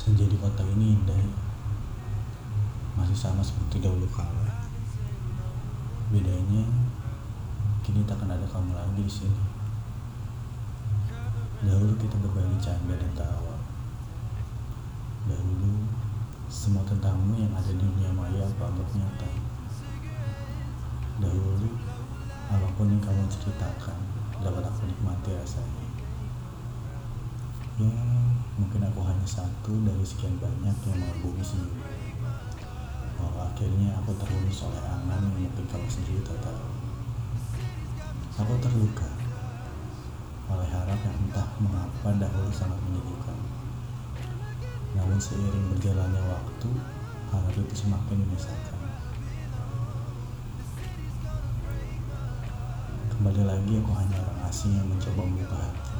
Senja di kota ini indah. Masih sama seperti dahulu kala. Bedanya, kini takkan ada kamu lagi di sini. Dahulu kita berbagi canda dan tawa. Dahulu, semua tentangmu yang ada di dunia maya anggap nyata. Dahulu, apa pun yang kamu ceritakan dapat aku nikmati rasanya. Ya, mungkin aku hanya satu dari sekian banyak yang mengagumi sendiri. Bahwa akhirnya aku terhunus oleh angan yang mungkin kamu sendiri tak tahu. Aku terluka oleh harap yang entah mengapa dahulu sangat menyedihkan. Namun seiring berjalannya waktu, harap itu semakin menyesalkan. Kembali lagi aku hanya orang asing yang mencoba membuka hati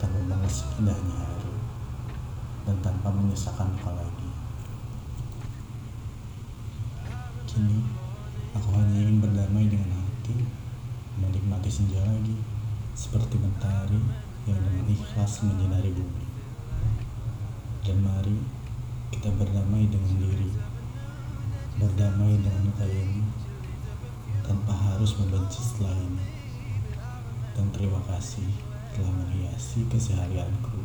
tanpa mengusik indahnya hari dan tanpa menyisakan luka lagi. Kini, aku hanya ingin berdamai dengan hati, menikmati senja lagi, seperti mentari yang dengan ikhlas menyinari bumi. Dan mari kita berdamai dengan diri, berdamai dengan ini, tanpa harus membenci setelah. Dan terima kasih telah menghiasi keseharianku,